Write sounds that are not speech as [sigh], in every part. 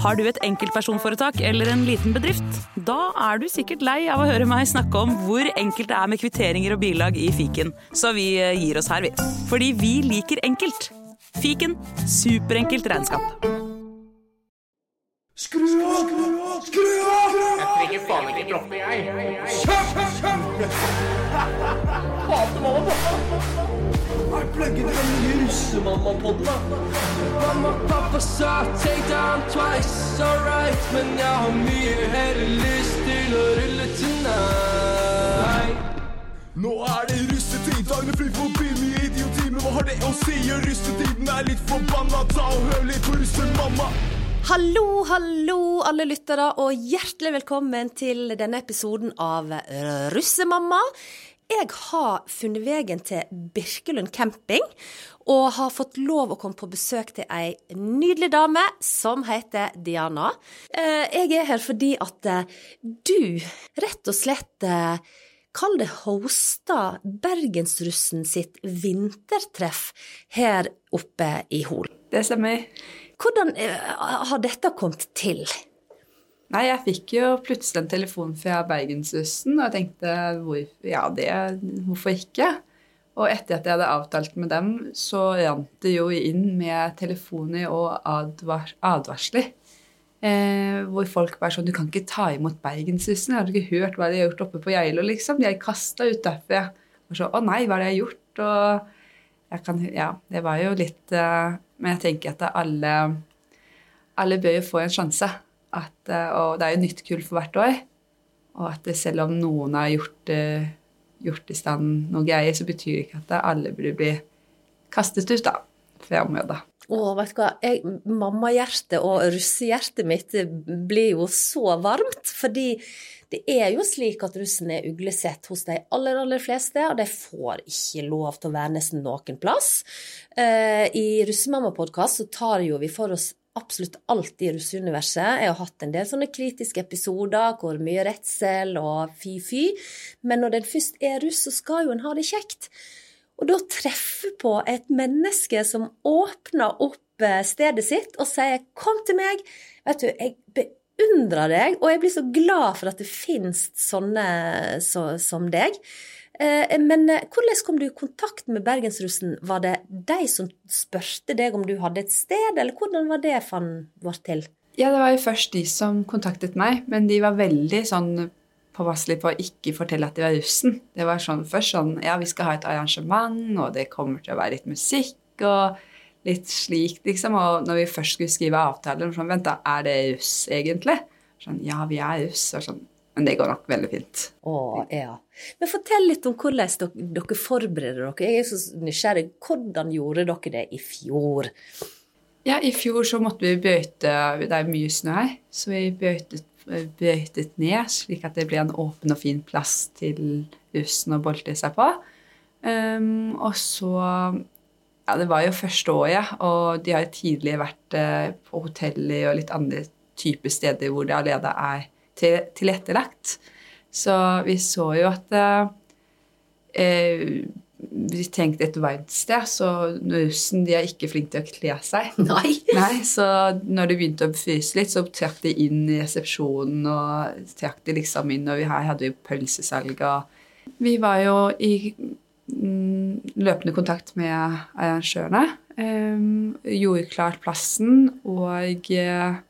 Har du et enkeltpersonforetak eller en liten bedrift? Da er du sikkert lei av å høre meg snakke om hvor enkelt det er med kvitteringer og bilag i fiken, så vi eh, gir oss her, vi. Fordi vi liker enkelt. Fiken superenkelt regnskap. Skru av! Skru av! Jeg trenger faen ikke droppe, jeg. Hater mamma Er pluggen den nye russemamma-podden, da? Mamma, pappa sa take down twice, alright Men jeg har mye heller lyst til å rulle tonight Nå er det russetid, dagene flyr forbi mye idioti, men hva har det å si? Russetiden er litt forbanna, ta og hør litt på russemamma. Hallo, hallo, alle lyttere, og hjertelig velkommen til denne episoden av Russemamma. Jeg har funnet veien til Birkelund camping, og har fått lov å komme på besøk til ei nydelig dame som heter Diana. Eh, Jeg er her fordi at eh, du rett og slett eh, Kall det hosta Bergensrussen sitt vintertreff her oppe i Hol. Det stemmer. Hvordan har dette kommet til? Nei, jeg fikk jo plutselig en telefon fra Bergensrussen, og jeg tenkte hvor, ja, det, hvorfor ikke? Og etter at jeg hadde avtalt med dem, så rant det jo inn med telefoner og advar, advarsler. Eh, hvor folk bare sånn Du kan ikke ta imot Bergensrussen. Har du ikke hørt hva de har gjort oppe på Geilo, liksom? De er kasta ut derfra. Og så Å nei, hva det jeg har gjort? Og jeg kan Ja, det var jo litt eh, Men jeg tenker at alle Alle bør jo få en sjanse. At, eh, og det er jo nytt kull for hvert år. Og at selv om noen har gjort, eh, gjort i stand noe greier, så betyr det ikke at alle burde bli kastet ut da, fra området. Å, vet du hva, jeg, mammahjertet og russehjertet mitt blir jo så varmt, fordi det er jo slik at russen er uglesett hos de aller, aller fleste, og de får ikke lov til å være nesten noen plass. Eh, I Russemamma-podkast så tar jo vi for oss absolutt alt i russeuniverset. Jeg har hatt en del sånne kritiske episoder hvor mye redsel og fy-fy, men når den først er russ, så skal jo en ha det kjekt. Og da treffe på et menneske som åpner opp eh, stedet sitt og sier 'kom til meg', vet du, jeg beundrer deg, og jeg blir så glad for at det finnes sånne så, som deg. Eh, Men eh, hvordan kom du i kontakt med Bergensrussen? Var det de som spurte deg om du hadde et sted, eller hvordan var det fan vår til? Ja, det var jo først de som kontaktet meg, men de var veldig sånn påpasselige på å ikke fortelle at de var russen. Det var sånn først sånn Ja, vi skal ha et arrangement, og det kommer til å være litt musikk og litt slik, liksom. Og når vi først skulle skrive avtaler, sånn Vent, da, er det russ, egentlig? Sånn Ja, vi er russ. Og sånn Men det går nok veldig fint. Å, ja. Men fortell litt om hvordan dere, dere forbereder dere. Jeg er så nysgjerrig. Hvordan gjorde dere det i fjor? Ja, i fjor så måtte vi bøyte Det er mye snø her, så vi bøytet, bøytet ned slik at det ble en åpen og fin plass til russen å bolte seg på. Um, og så Ja, det var jo første året, og de har jo tidligere vært eh, på hoteller og litt andre typer steder hvor det allerede er til, tilrettelagt. Så vi så jo at eh, vi tenkte et varmt sted, så russen de er ikke flinke til å kle seg. [laughs] Nei. Nei, Så når det begynte å fryse litt, så trakk de inn i resepsjonen og trakk de liksom inn, og vi her hadde jo pølsesalg og Vi var jo i mm, løpende kontakt med arrangørene. Um, gjorde klart plassen og eh,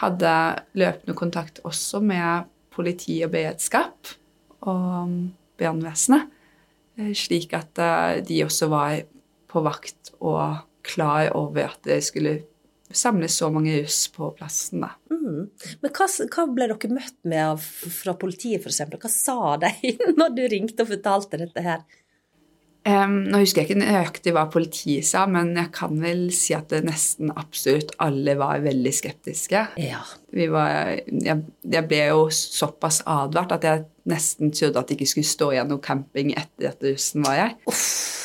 hadde løpende kontakt også med politi og beredskap og brannvesenet. eh, Slik at eh, de også var på vakt og klar over at det skulle samles så mange russ på plassen. da. Mm. Men hva, hva ble dere møtt med fra politiet, f.eks.? Hva sa de [laughs] når du ringte og fortalte dette her? Em, nå husker jeg ikke nøyaktig hva politiet sa, men jeg kan vel si at det nesten absolutt alle var veldig skeptiske. Ja. Vi var, jeg, jeg ble jo såpass advart at jeg nesten trodde at det ikke skulle stå igjen noe camping etter at russen var her.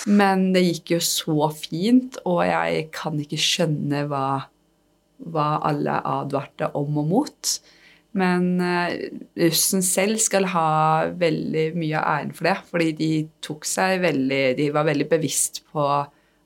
Men det gikk jo så fint, og jeg kan ikke skjønne hva, hva alle advarte om og mot. Men eh, russen selv skal ha veldig mye av æren for det, fordi de tok seg veldig De var veldig bevisst på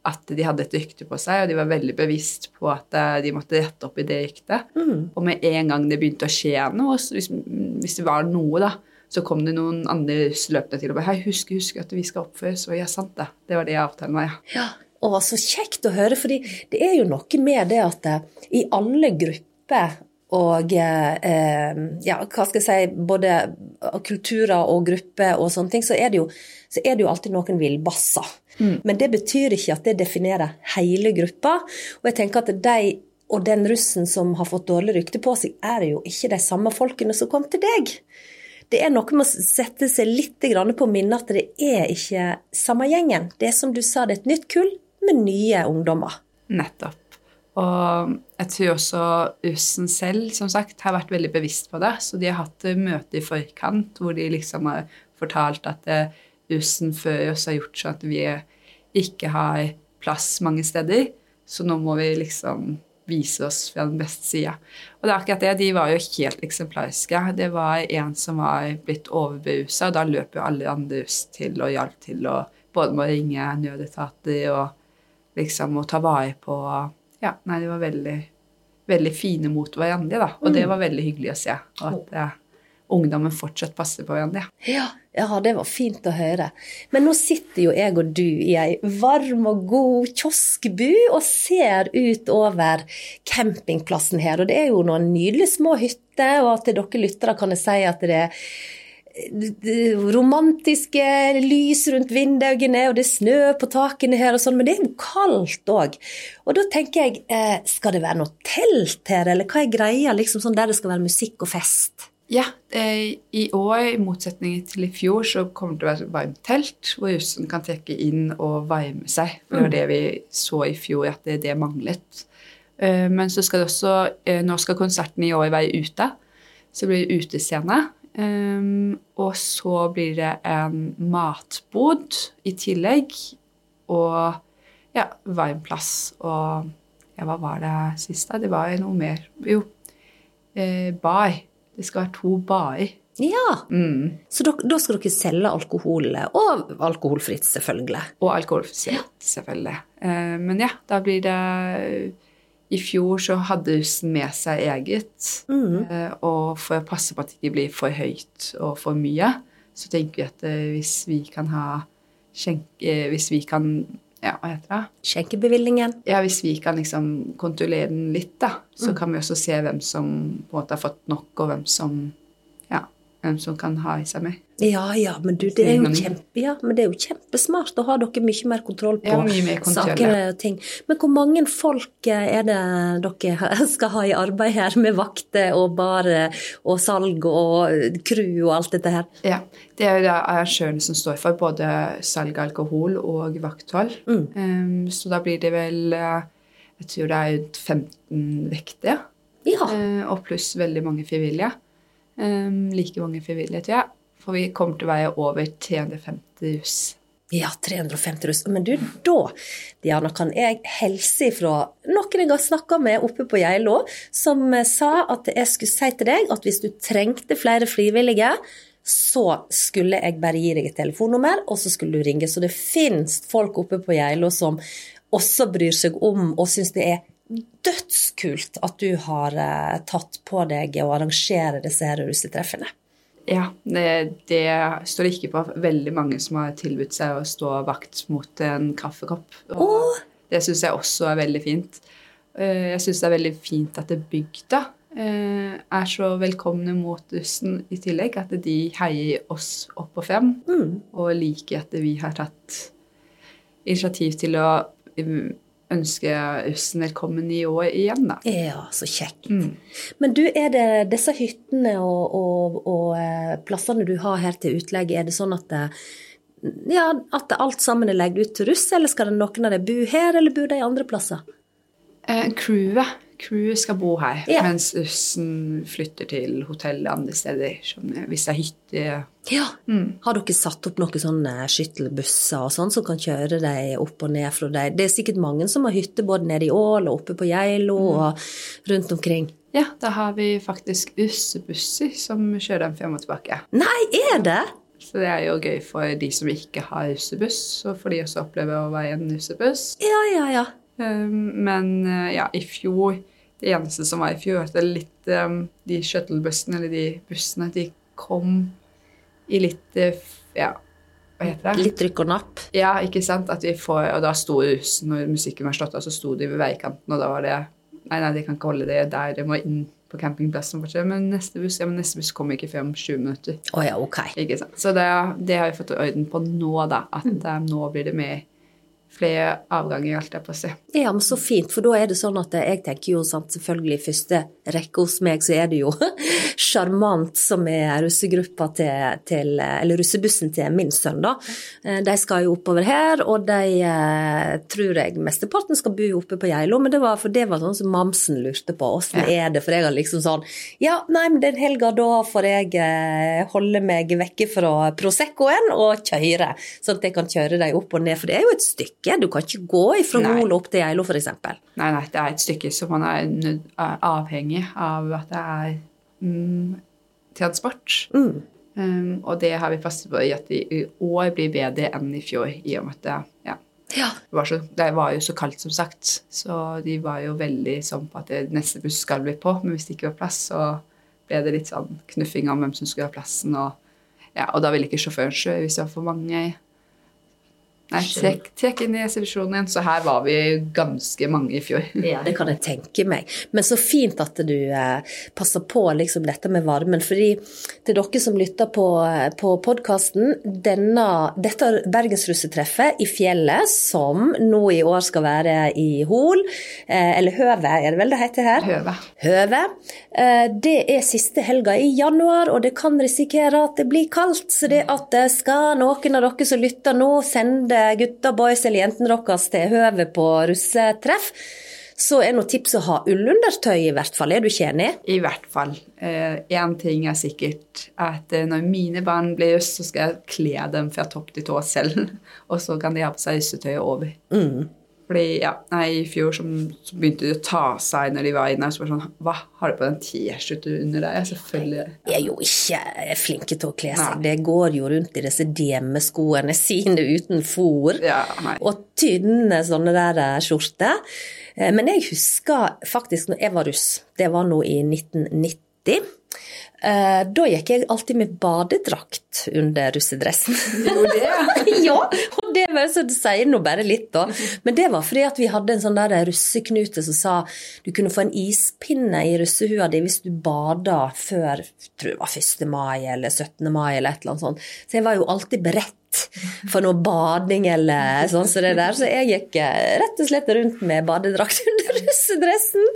at de hadde et rykte på seg, og de var veldig bevisst på at eh, de måtte rette opp i det ryktet. Og med en gang det begynte å skje noe, hvis, hvis det var noe, da, så kom det noen andre russ løpende til og bare Hei, husk, husk at vi skal oppføre oss. Og ja, sant det. Det var det avtalen var, ja. Ja, og så kjekt å høre, fordi det er jo noe med det at eh, i alle grupper og eh, ja, hva skal jeg si, både kulturer og grupper og sånne ting, så er det jo, så er det jo alltid noen villbasser. Men det betyr ikke at det definerer hele gruppa. Og jeg tenker at de og den russen som har fått dårlig rykte på seg, er jo ikke de samme folkene som kom til deg. Det er noe med å sette seg litt på minnet at det er ikke samme gjengen. Det er som du sa, det er et nytt kull med nye ungdommer. Nettopp. Og jeg tror også russen selv som sagt, har vært veldig bevisst på det. Så de har hatt møte i forkant hvor de liksom har fortalt at eh, russen før oss har gjort sånn at vi ikke har plass mange steder. Så nå må vi liksom vise oss fra den beste sida. Og det er akkurat det. De var jo helt eksemplariske. Det var en som var blitt overberusa, og da løp jo alle andre russ til og hjalp til og både med å ringe nødetater og liksom å ta vare på Ja, nei, de var veldig, veldig fine mot hverandre, da. Og det var veldig hyggelig å se. Og at eh, ungdommen fortsatt passer på hverandre. Ja, ja, det var fint å høre. Men nå sitter jo jeg og du i ei varm og god kioskbu og ser ut over campingplassen her. Og det er jo noen nydelige små hytter, og til dere lyttere kan jeg si at det er romantiske lys rundt vinduene, og det er snø på takene her og sånn, men det er jo kaldt òg. Og da tenker jeg, eh, skal det være noe telt her, eller hva er greia liksom sånn der det skal være musikk og fest? Ja, eh, i år, i motsetning til i fjor, så kommer det til å være varmt telt hvor russen kan trekke inn og varme seg. Det var det vi så i fjor, at det, det manglet. Eh, men så skal det også eh, Nå skal konserten i år være ute. Så blir det utescene. Um, og så blir det en matbod i tillegg. Og ja, plass. Og ja, hva var det siste? Det var noe mer. Jo, eh, bar. Det skal være to barer. Ja, Mm. så da, da skal dere selge alkohol, og alkoholfritt selvfølgelig. Og alkoholfritt, selvfølgelig. Eh, men ja, da blir det I fjor så hadde russen med seg eget. eh, Og for å passe på at det ikke blir for høyt og for mye, så tenker vi at eh, hvis vi kan ha skjenke... eh, Hvis vi kan Ja, hva heter det? Skjenkebevilgningen. Ja, hvis vi kan liksom kontrollere den litt, da, så kan vi også se hvem som på en måte har fått nok, og hvem som hvem som kan ha i seg med. Ja, ja, men du, det er jo, kjempe, ja, men det er jo kjempesmart. Da har dere mye mer kontroll på Ja, mye mer kontroll, saker og ting. Men hvor mange folk eh, er det dere [laughs] skal ha i arbeid her, med vakter og bar og salg og crew og alt dette her? Ja, Det er jo det arrangørene som står for både salg av alkohol og vakthold. Um, så da blir det vel eh, Jeg tror det er 15 vekter. Ja. eh, og pluss veldig mange frivillige. Um, like mange frivillige, tror jeg. For vi kommer til å være over 350 russ. Ja, 350 russ. Men du, da, Diana, kan jeg helse ifra noen jeg har snakka med oppe på Geilo, som eh, sa at jeg skulle si til deg at hvis du trengte flere frivillige, så skulle jeg bare gi deg et telefonnummer, og så skulle du ringe. Så det fins folk oppe på Geilo som også bryr seg om og syns det er dødskult at du har eh, tatt på deg å arrangere disse her russetreffene. Ja, det, det står det ikke på veldig mange som har tilbudt seg å stå vakt mot en kaffekopp. Og det syns jeg også er veldig fint. Eh, Jeg syns det er veldig fint at det bygda eh, er så velkomne mot russen i tillegg. At de heier oss opp og frem, og liker at vi har tatt initiativ til å um, ønske russen velkommen i år igjen, da. Ja, så kjekt. Men du, er det disse hyttene og, og, og eh, plassene du har her til utlegg, er det sånn at det, ja, at alt sammen er lagt ut til russ, eller skal det noen av dem bo her, eller bo de andre plasser? Eh, crewet. Crewet skal bo her, Ja. mens russen flytter til hotell andre steder. Eh, hvis det er hytte Ja. Har dere satt opp noen sånne skyttelbusser og sånn som kan kjøre dem opp og ned fra deg? Det er sikkert mange som har hytte både nede i Ål og oppe på Geilo og rundt omkring. Ja, da har vi faktisk russebusser som kjører dem frem og tilbake. Nei, er det? Så det er jo gøy for de som ikke har russebuss, og for de også opplever å være i en russebuss. Ja, ja, ja. Um, Men uh, ja, i fjor Det eneste som var i fjor, at litt um, De shuttlebussene, eller de bussene, de kom i litt uh, Ja, hva heter det? Litt rykk og napp. Ja, ikke sant? At vi får, og da sto russen, når musikken var slått av, så sto de ved veikanten, og da var det Nei, nei, de kan ikke holde det der, de må inn på campingplassen. Men neste buss ja, men neste buss kommer ikke før om 20 minutter. Oh ja, ok. Ikke sant? Så det, det har vi fått orden på nå, da. At eh, nå blir det med flere avganger, alt jeg på å si. Ja, men så fint, for da er det sånn at jeg tenker jo sant, selvfølgelig i første rekke hos meg så er det jo [laughs] sjarmant som er russegruppa til, til Eller russebussen til min sønn, da. Eh, De skal jo oppover her, og de eh, tror jeg mesteparten skal bo oppe på Geilo, men det var, for det var sånn som mamsen lurte på. Åssen er det? For jeg har liksom sånn Ja, nei, men den helga da får jeg eh, holde meg vekke fra Proseccoen og kjøre, sånn at jeg kan kjøre dem opp og ned, for det er jo et stykke. Du kan ikke gå fra Nei. Opp til Geilo, f.eks. Nei, nei, det er et stykke som man er, avhengig av at det er mm, transport. Mm. Um, og det har vi passet på i at det i år blir bedre enn i fjor, i og med at det, ja, Ja. det, var så, det var jo så kaldt, som sagt. Så de var jo veldig sånn på at det, neste buss skal bli på, men hvis det ikke var plass, så ble det litt sånn knuffing om hvem som skulle ha plassen. Og, ja, og da ville ikke sjåføren sjø hvis det var for mange. Nei, resepsjonen igjen. Så her var vi ganske mange i fjor. Ja, det kan jeg tenke meg. Men så fint at du eh, passer på liksom dette med varmen. fordi til dere som lytter på, på podkasten, dette bergensrussetreffet i fjellet, som nå i år skal være i Hol, eh, eller Høve er det vel det heter her? Høve. Høve. Eh, Det er siste helga i januar, og det kan risikere at det blir kaldt. Så det at det skal noen av dere som lytter nå, sende gutta, boys eller jentene deres til Høve på russetreff, så er nå tips å ha ullundertøy i hvert fall. Er du ikke enig? I hvert fall. Én ting er sikkert at eh, når mine barn blir russ, så skal jeg kle dem fra topp til tå selv. [laughs] Og så kan de ha på seg russetøyet over. Fordi ja, nei, I fjor som, så begynte de å ta seg når de var inne. Og så var sånn Hva, har du på den en T-skjorta under deg? Selvfølgelig. De er jo ikke flinke til å kle seg. Nei. Det går jo rundt i disse DM-skoene sine uten fôr. Ja. Og tynne sånne der eh, skjorter. Eh, Men jeg husker faktisk når jeg var russ, det var nå i 1990. eh, Da gikk jeg alltid med badedrakt under russedressen. Gjorde det? [laughs] ja, og det, var, så det sier nå bare litt, da. Men det var fordi at vi hadde en sånn der russeknute som sa du kunne få en ispinne i russehua di hvis du bada før jeg tror det var 1. mai eller 17. mai eller et eller annet sånt. Så jeg var jo alltid beredt for noe bading eller sånn som det der. Så jeg gikk eh, rett og slett rundt med badedrakt [laughs] under russedressen.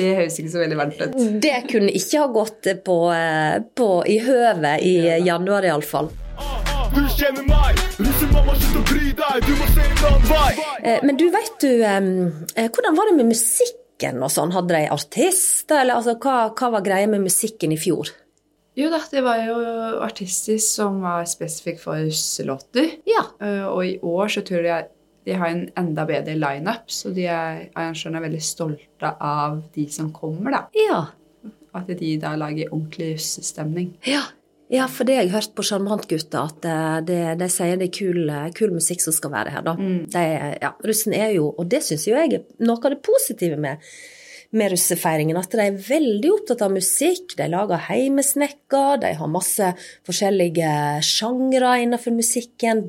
Det høres ikke så veldig varmt ut. Det kunne ikke ha gått på, eh, på, i høvet i januar iallfall. Du kjenner meg, russemamma, slutt å bry deg, du må se en annen vei. Eh, Men du, vet du, eh, hvordan var det med musikken og sånn? Hadde de artister, eller altså, hva, hva var greia med musikken i fjor? Jo da, det var jo artister som var spesifikke for russelåter. Ja. Og i år så tror jeg de har en enda bedre lineup, så de er, arrangørene er veldig stolte av de som kommer, da. Ja. At de da lager ordentlig russestemning. Ja. Ja, for det har jeg hørt på Sjarmantgutta, at eh, det, de sier det er kul, eh, kul musikk som skal være her, da. De, ja, russen er jo, og det syns jo jeg er noe av det positive med, med russefeiringen, at de er veldig opptatt av musikk. De lager heimesnekker, de har masse forskjellige sjangre innenfor musikken.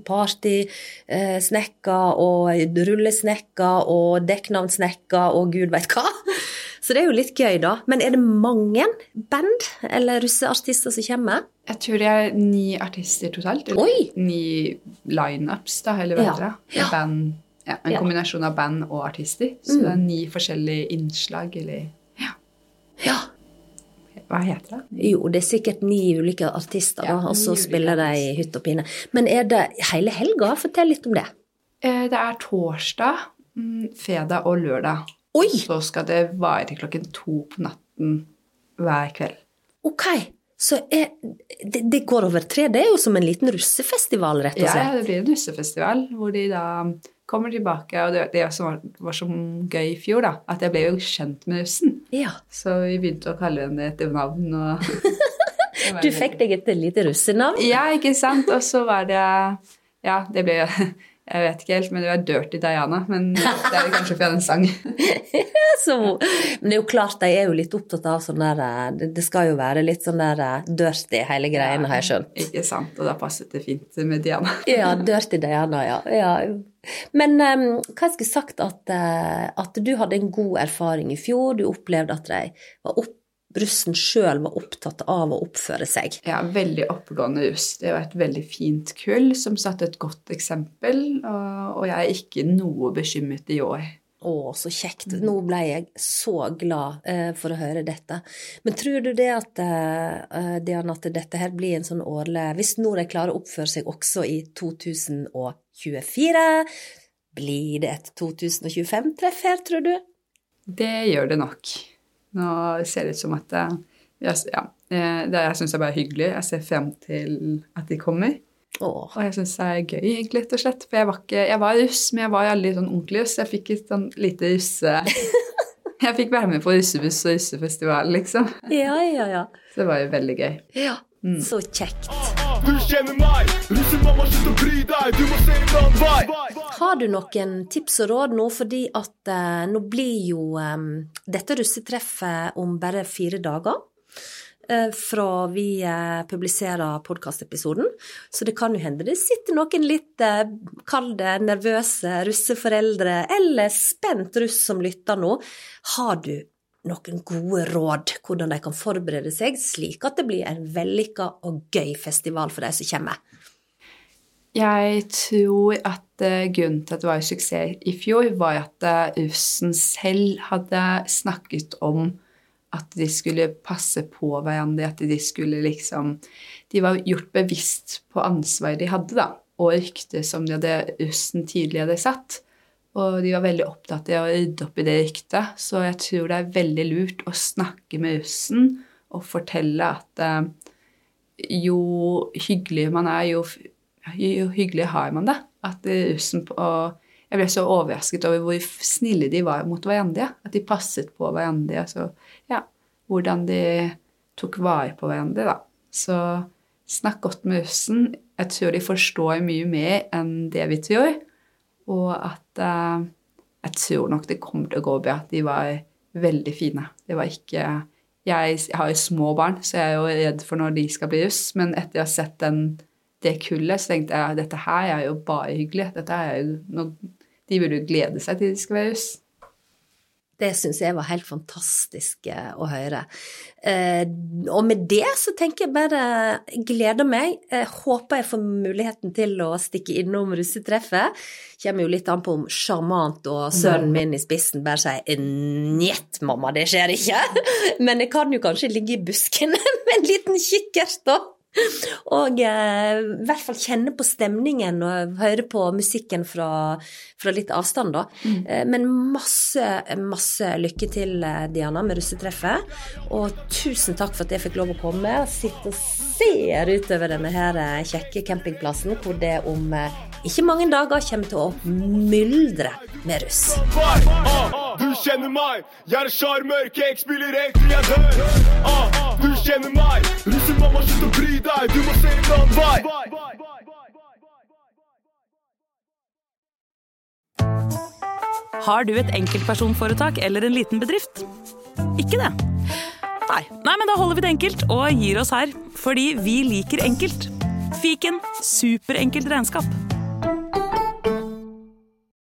Partysnekker og rullesnekker og dekknavnsnekker og gud veit hva. Så det er jo litt gøy, da. Men er det mange band eller russeartister som kommer? Jeg tror det er ni artister totalt. Oi! ni lineups, da, eller hva Ja. heter det? Ja. Band, ja, en Ja. Mm. kombinasjon av band og artister. Så det er ni forskjellige innslag, eller ja, Ja. hva heter det? Jo, det er sikkert ni ulike artister, da, og så spiller de i hytt og pine. Men er det hele helga? Fortell litt om det. Eh, Det er torsdag, mm, fredag og lørdag. Oi! Så skal det vare til klokken to på natten hver kveld. Ok, så er, det, det går over tre. Det er jo som en liten russefestival, rett og Ja, ja, det blir en russefestival hvor de da kommer tilbake. Og det, det som var, var så gøy i fjor, da, at jeg ble jo kjent med russen. Ja. Så vi begynte å kalle henne etter navn og [laughs] Du fikk deg et lite russenavn. Ja, ikke sant? Og så var det Ja, det ble Jeg vet ikke helt, men det var Dirty Diana. Men det er jo kanskje fra en sang. [laughs] Så, men det er jo klart, de er jo litt opptatt av sånn der eh, Det, det skal jo være litt sånn der eh, dirty, hele greiene, har jeg skjønt. Ikke sant? Og da passet det fint med Diana. [laughs] Ja, dirty Diana, ja. ja. Men um, hva jeg skulle sagt at, eh, at du hadde en god erfaring i fjor. Du opplevde at de var opp, russen sjøl var opptatt av å oppføre seg. Ja, veldig oppegående russ. Det var et veldig fint kull som satte et godt eksempel, og, jeg er ikke noe bekymret i år. Å, så kjekt. Nå ble jeg så glad eh, for å høre dette. Men tror du det at, eh, Diana, at dette her blir en sånn årlig Hvis nå de klarer å oppføre seg også i 2024, blir det et 2025-treff her, tror du? Det gjør det nok. Nå ser det ut som at eh, jeg- ja, eh, det jeg syns er bare hyggelig. Jeg ser frem til at de kommer. Åh. Og jeg syns det er gøy, egentlig, rett og slett. For jeg var, ikke, jeg var russ, men jeg var aldri sånn ordentlig russ. Jeg fikk et sånn lite russe... [laughs] Jeg fikk være med på russebuss og russefestival, liksom. Ja, ja, ja. Så det var jo veldig gøy. Ja, så kjekt. Du kjenner meg, russemamma, slutt å bry deg, du må se en annen vei. Har du noen tips og råd nå, fordi at eh, nå blir jo eh, dette russetreffet om bare fire dager eh, fra vi eh, publiserer podkastepisoden. Så det kan jo hende det sitter noen litt, kall nervøse russeforeldre, eller spent russ som lytter nå. Har du noen gode råd hvordan de kan forberede seg, slik at det blir en vellykka og gøy festival for de som kommer? Jeg tror at eh, grunnen til at det var en suksess i fjor, var at russen selv hadde snakket om at de skulle passe på hverandre, at de skulle liksom De var gjort bevisst på ansvaret de hadde, da, og ryktet som de hadde, russen tidligere satt. Og de var veldig opptatt av å rydde opp i det ryktet. Så jeg tror det er veldig lurt å snakke med russen og fortelle at eh, jo hyggeligere man er, jo, jo hyggeligere har man det. At russen og Jeg ble så overrasket over hvor snille de var mot hverandre. At de passet på hverandre. Altså, ja, hvordan de tok vare på hverandre, da. Så snakk godt med russen. Jeg tror de forstår mye mer enn det vi tror. Og at eh, jeg tror nok det kommer til å gå bra. De var veldig fine. Det var ikke Jeg har jo små barn, så jeg er jo redd for når de skal bli russ. Men etter å ha sett den, det kullet, så tenkte jeg at dette her er jo bare hyggelig. Dette er jo noe, de burde jo glede seg til de skal være russ. Det syns jeg var helt fantastisk eh, å høre. Eh, og med det så tenker jeg bare jeg gleder meg. Jeg håper jeg får muligheten til å stikke innom russetreffet. Kommer jo litt an på om sjarmant og sønnen min i spissen bare sier njett, mamma, det skjer ikke. [laughs] Men jeg kan jo kanskje ligge i busken [laughs] med en liten kikkert, da. [laughs] Og eh, i hvert fall kjenne på stemningen og høre på musikken fra, fra litt avstand, da. Eh, men masse, masse lykke til, eh, Diana, med russetreffet. Og tusen takk for at jeg fikk lov å komme og sitte og ser utover denne her eh, kjekke campingplassen, hvor det om eh, ikke mange dager kommer til å myldre med russ. Ah, du kjenner meg, jeg er sjarmør, jeg spiller helt til jeg dør. Ah, du kjenner meg, russemamma, slutt å bry deg, du må se en annen vei. Har du et enkeltpersonforetak eller en liten bedrift? Ikke det? Nei. Nei, men da holder vi det enkelt og gir oss her. Fordi vi liker enkelt. Fiken superenkelt regnskap.